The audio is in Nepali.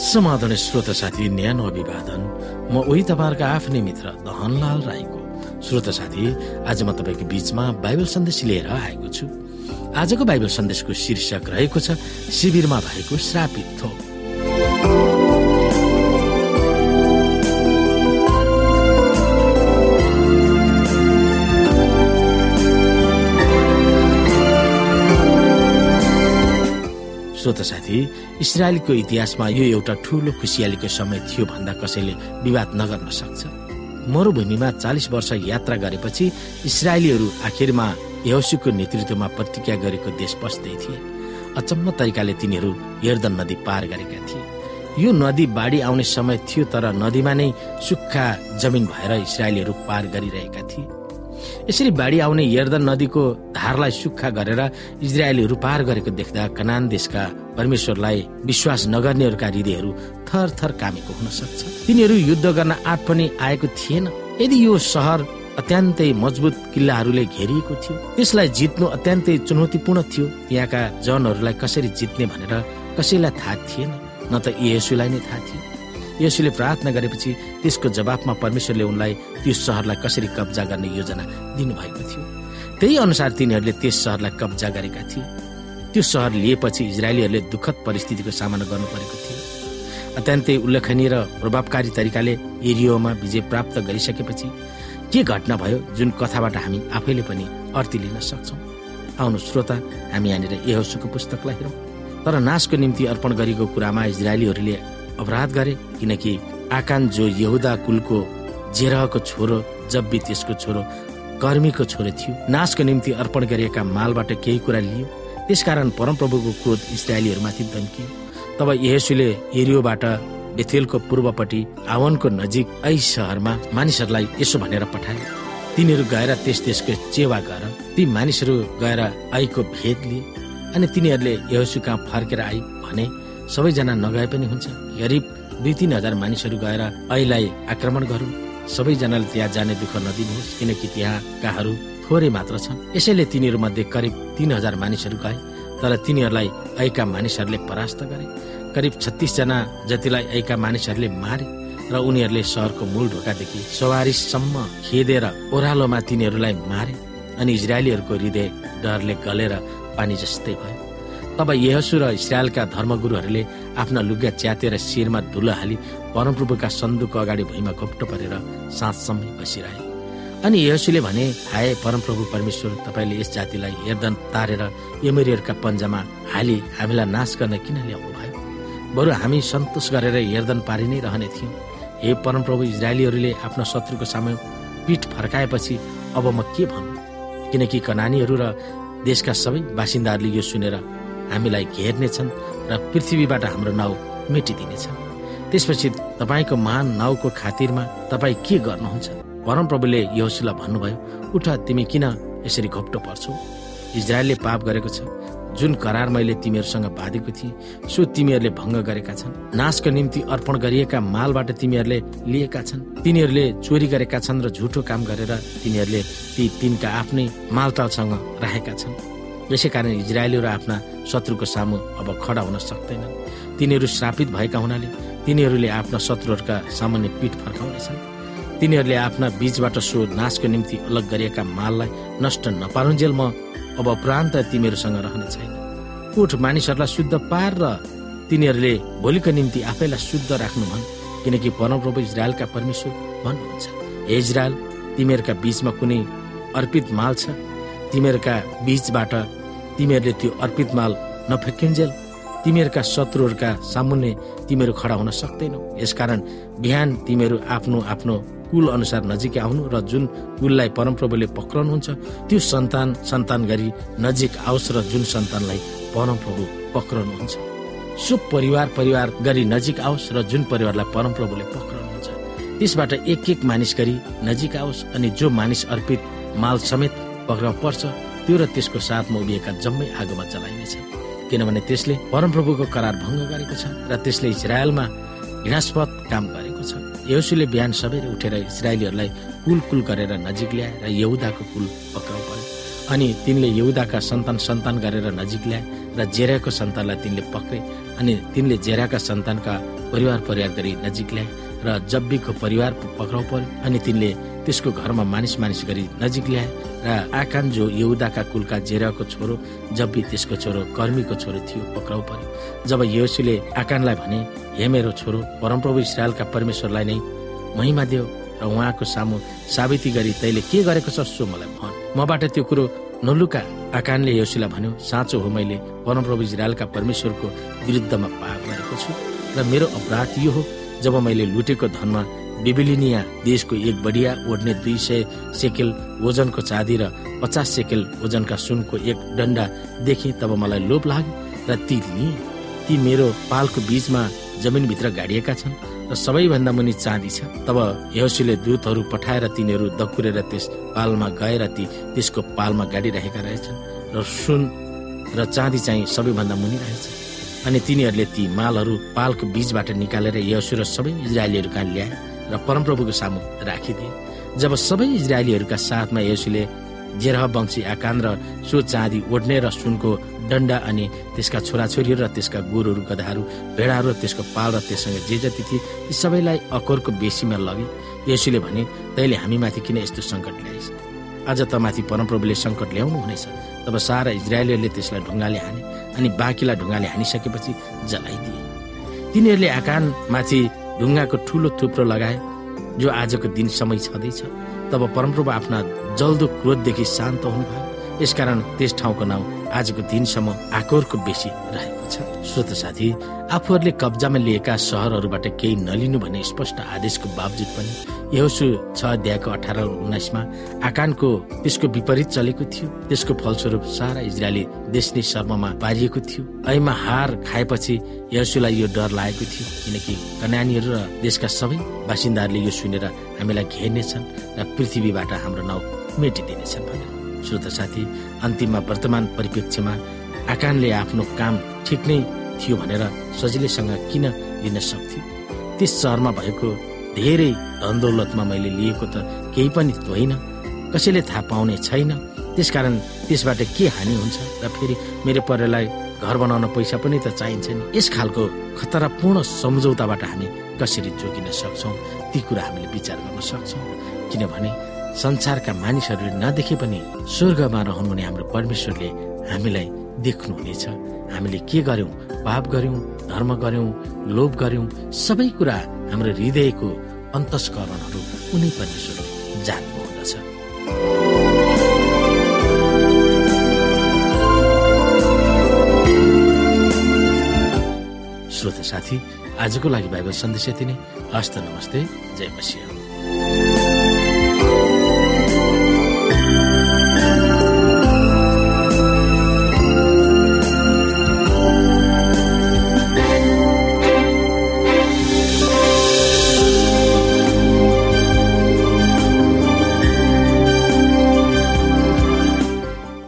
समाधान श्रोत साथी न्यानो अभिवादन। म उही तपाईँहरूको आफ्नै मित्र दहनलाल राईको। श्रोत साथी आज म तपाईँको बीचमा बाइबल सन्देश लिएर आएको छु। आजको बाइबल सन्देशको शीर्षक रहेको छ शिविरमा भएको श्रापित थोक। श्रोत साथी इसरायलको इतिहासमा यो एउटा ठूलो खुसियालीको समय थियो भन्दा कसैले विवाद नगर्न सक्छ। मरुभूमिमा चालिस वर्ष यात्रा गरेपछि इसरायलीहरू आखिरमा यहोसीको नेतृत्वमा प्रतिज्ञा गरेको देश पस्दै थिए। अचम्म तरिकाले तिनीहरू हेर्दन नदी पार गरेका थिए। यो नदी बाढी आउने समय थियो तर नदीमा नै सुक्खा जमिन भएर इसरायलीहरू पार गरिरहेका थिए। यसरी बाढी आउने यर्दन नदीको धारलाई सुक्खा गरेर इजरायलीहरू पार गरेको देख्दा कनान देशका परमेश्वरलाई विश्वास नगर्नेहरूका हृदयहरू थर थर कामेको हुन सक्छ। तिनीहरू युद्ध गर्न आँट पनि आएको थिएन। यदि यो सहर अत्यन्तै मजबुत किल्लाहरूले घेरिएको थियो त्यसलाई जित्नु अत्यन्तै चुनौतीपूर्ण थियो त्यहाँका जनहरूलाई कसरी जित्ने भनेर कसैलाई थाहा थिएन न त येसुलाई नै थाहा थियो। यसुले प्रार्थना गरेपछि त्यसको जवाफमा परमेश्वरले उनलाई त्यो सहरलाई कसरी कब्जा गर्ने योजना दिनुभएको थियो। त्यही अनुसार तिनीहरूले त्यस सहरलाई कब्जा गरेका थिए। त्यो सहर लिएपछि इजरायलीहरूले दुःखद परिस्थितिको सामना गर्नु परेको थियो। अत्यन्तै उल्लेखनीय र प्रभावकारी तरिकाले एरियोमा विजय प्राप्त गरिसकेपछि के घटना भयो जुन कथाबाट हामी आफैले पनि अर्थी लिन सक्छौँ? आउनु श्रोता हामी यहाँनिर यहोसुको पुस्तकलाई हेरौँ। तर नाशको निम्ति अर्पण गरेको कुरामा इजरायलीहरूले अपराध गरे किनकि आकान जो यहुदा कुलको जेरहको छोरो जब्बी त्यसको छोरो कर्मीको छोरो थियो नाशको निम्ति अर्पण गरिएका मालबाट केही कुरा लियो। त्यसकारण परमप्रभुको क्रोध इजरायलीहरूमाथि दम्कियो तब यहेसुले एरियोबाट बेथेलको पूर्वपट्टि आवनको नजिक ऐ सहरमा मानिसहरूलाई यसो भनेर पठाए तिनीहरू गएर त्यस देशको चेवा गर। ती मानिसहरू गएर आईको भेद लिए अनि तिनीहरूले यहोसु कहाँ फर्केर आई भने सबैजना नगए पनि हुन्छ। गरिब दुई तिन हजार मानिसहरू गएर ऐलाई आक्रमण गरौँ। सबैजनाले त्यहाँ जाने दुःख नदिनुहोस् किनकि त्यहाँकाहरू थोरै मात्र छन्। यसैले तिनीहरू मध्ये करिब तिन हजार मानिसहरू गए तर तिनीहरूलाई ऐका मानिसहरूले परास्त गरे। करिब छत्तिसजना जतिलाई ऐका मानिसहरूले मारे र उनीहरूले सहरको मूल ढोकादेखि सवारीसम्म खेदेर ओह्रालोमा तिनीहरूलाई मारे अनि इजरायलीहरूको हृदय डरले गलेर पानी जस्तै भयो। तब यहसु र इसरायलका धर्मगुरुहरूले आफ्ना लुगा च्यातेर शिरमा धुलो हाली परमप्रभुका सन्दुकको अगाडि भुइँमा घोप्टो परेर साँझसम्म बसिरहे। अनि यहसुले भने हाय परमप्रभु परमेश्वर तपाईँले यस जातिलाई हेर्दन तारेर यमेरीहरूका पन्जामा हाली हामीलाई नाश गर्न किन ल्याउनु भयो बरु हामी सन्तोष गरेर हेर्दन पारि नै रहने थियौँ। हे परमप्रभु इजरायलीहरूले आफ्नो शत्रुको सामु पिठ फर्काएपछि अब म के भन्नु? किनकि कनानीहरू र देशका सबै बासिन्दाहरूले यो सुनेर हामीलाई घेर्नेछन् र पृथ्वीबाट हाम्रो नाउँ मेटिदिनेछ त्यसपछि तपाईँको महान नाउँको खातिरमा तपाईँ के गर्नुहुन्छ? परमप्रभुले यहोसुलाई भन्नुभयो उठ तिमी किन यसरी घोप्टो पर्छौ? इजरायलले पाप गरेको छ। जुन करार मैले तिमीहरूसँग बाँधेको थिएँ सो तिमीहरूले भङ्ग गरेका छन्। नाशको निम्ति अर्पण गरिएका मालबाट तिमीहरूले लिएका छन्। तिनीहरूले चोरी गरेका छन् र झुठो काम गरेर तिनीहरूले ती तिनका आफ्नै मालतालसँग राखेका छन्। यसै कारण इजरायलीहरू आफ्ना शत्रुको सामु अब खडा हुन सक्दैनन् तिनीहरू श्रापित भएका हुनाले तिनीहरूले आफ्ना शत्रुहरूका सामान्य पीठ फर्काउनेछन् तिनीहरूले आफ्ना बीचबाट सो नाशको निम्ति अलग गरिएका माललाई नष्ट नपारुन्जेल म अब प्रान्त तिमीहरूसँग रहने छैन। उठ मानिसहरूलाई शुद्ध पार र तिनीहरूले भोलिको निम्ति आफैलाई शुद्ध राख्नु भन् किनकि परमप्रभु इजरायलका परमेश्वर भन्नुहुन्छ हे इजरायल तिमीहरूका बीचमा कुनै अर्पित माल छ? तिमीहरूका बीचबाट तिमीहरूले त्यो अर्पित माल नफेकिन्जेल तिमीहरूका शत्रुहरूका सामुन्ने तिमीहरू खडा हुन सक्दैनौ। यसकारण बिहान तिमीहरू आफ्नो आफ्नो कुल अनुसार नजिकै आउनु र जुन कुललाई परमप्रभुले पक्राउनुहुन्छ त्यो सन्तान सन्तान गरी नजिक आओस् र जुन सन्तानलाई परमप्रभु पक्राउनुहुन्छ। सो परिवार परिवार गरी नजिक आओस् र जुन परिवारलाई परमप्रभुले पक्राउनुहुन्छ। त्यसबाट एक एक मानिस गरी नजिक आओस् अनि जो मानिस अर्पित माल समेत पक्राउ पर्छ त्यो र त्यसको साथमा उभिएका जम्मै आगोमा चलाइनेछ किनभने त्यसले परमप्रभुको करार भङ्ग गरेको छ र त्यसले इजरायलमा घृणास्पद काम गरेको छ। यसुले बिहान सबैले उठेर इजरायलीहरूलाई कुल कुल गरेर नजिक ल्याए र यहुदाको कुल पक्राउ पर्यो अनि तिनले यहुदाका सन्तान सन्तान गरेर नजिक ल्याए र जेराको सन्तानलाई तिनले पक्रे अनि तिनले जेराका सन्तानका परिवार परिवार गरी नजिक ल्याए र जब्बीको परिवार पक्राउ पर्यो। अनि तिनले त्यसको घरमा मानिस मानिस गरी नजिक ल्याए र आकान जो यहुदाका कुलका जेराको छोरो जब्बी त्यसको छोरो कर्मीको छोरो थियो पक्राउ पर्यो। जब योसीले आकानलाई भने हे मेरो छोरो परमप्रभु इसरायलका परमेश्वरलाई नै महिमा देऊ र उहाँको सामु साबिती गरी तैले के गरेको छ सो मलाई भन। मबाट त्यो कुरो नलुका आकानले योसीलाई भन्यो साँचो हो मैले परमप्रभु इजरायलका परमेश्वरको विरुद्धमा पाप गरेको छु र मेरो अपराध यो हो जब मैले लुटेको धनमा बिबिलिनिया देशको एक बढिया ओढ्ने दुई सय सेकेल वजनको चाँदी र पचास सेकेल वजनका सुनको एक डन्डा देखेँ तब मलाई लोभ लाग्यो र ती लिएँ। ती मेरो पालको बीचमा जमिनभित्र गाडिएका छन् र सबैभन्दा मुनि चाँदी छ। तब यहोसीले दूतहरू पठाएर तिनीहरू दकुरेर त्यस पालमा गएर ती त्यसको पालमा गाडिरहेका रहेछन् र सुन र चाँदी चाहिँ सबैभन्दा मुनि रहेछ। अनि तिनीहरूले ती मालहरू पालको बीचबाट निकालेर यहोसु र सबै इजरायलीहरू कहाँ ल्याए। र परमप्रभुको सामु राखिदिए। जब सबै इजरायलीहरूका साथमा यसुले जेरह वंशी आकान र सो चाँदी ओढ्ने र सुनको डन्डा अनि त्यसका छोराछोरीहरू र त्यसका गोरुहरू गधाहरू भेडाहरू र त्यसको पाल र त्यससँग जे जति थिए यी सबैलाई अकोरको बेसीमा लगे। यसुले भने तैँले हामीमाथि किन यस्तो सङ्कट ल्याइस्? आज त माथि परमप्रभुले सङ्कट ल्याउनु हुनेछ। तब सारा इजरायलीहरूले त्यसलाई ढुङ्गाले हाने अनि बाँकीलाई ढुङ्गाले हानिसकेपछि जलाइदिए। तिनीहरूले आकानमाथि ढुङ्गाको ठुलो थुप्रो लगाए जो आजको दिन समय छँदैछ तब परमप्रभु आफ्ना जल्दो क्रोधदेखि शान्त हुनुभयो। यसकारण त्यस ठाउँको नाउँ आजको दिनसम्म आकोरको बेसी रहेको छ। श्रोत साथी आफूहरूले कब्जामा लिएका सहरहरूबाट केही नलिनु भन्ने स्पष्ट आदेशको बावजुद पनि यहोसु छ अध्यायको अठार उन्नाइसमा आकानको त्यसको विपरीत चलेको थियो। त्यसको फलस्वरूप सारा इजरायली देशले शर्ममा पारिएको थियो। ऐमा हार खाएपछि यहोसुलाई यो डर लागेको थियो किनकि कनानीहरू र देशका सबै बासिन्दाहरूले यो सुनेर हामीलाई घेर्नेछन् र पृथ्वीबाट हाम्रो नाउँ मेटिदिनेछन् भनेर। श्रोत साथी अन्तिममा वर्तमान परिप्रेक्ष्यमा आकानले आफ्नो काम ठिक नै थियो भनेर सजिलैसँग किन लिन सक्थ्यो? त्यस सहरमा भएको धेरै धनदौलतमा मैले लिएको त केही पनि होइन। कसैले थाहा पाउने छैन। त्यसकारण त्यसबाट के हानि हुन्छ र फेरि मेरो परिवारलाई घर बनाउन पैसा पनि त चाहिन्छ नि यस खालको खतरापूर्ण सम्झौताबाट हामी कसरी जोगिन सक्छौँ? ती कुरा हामीले विचार गर्न सक्छौँ। किनभने संसारका मानिसहरूले नदेखे पनि स्वर्गमा रहनुहुने हाम्रो परमेश्वरले हामीलाई देख्नुहुनेछ। हामीले के गर्यौँ पाप गर्यौँ धर्म गर्यौँ लोभ गर्यौँ सबै कुरा हाम्रो हृदयको अन्तस्करणहरू उनी परमेश्वरले जान्नु हुँदछ श्रोता साथी आजको लागि बाइबल सन्देश यति नै। हस्त नमस्ते जय मसिंह।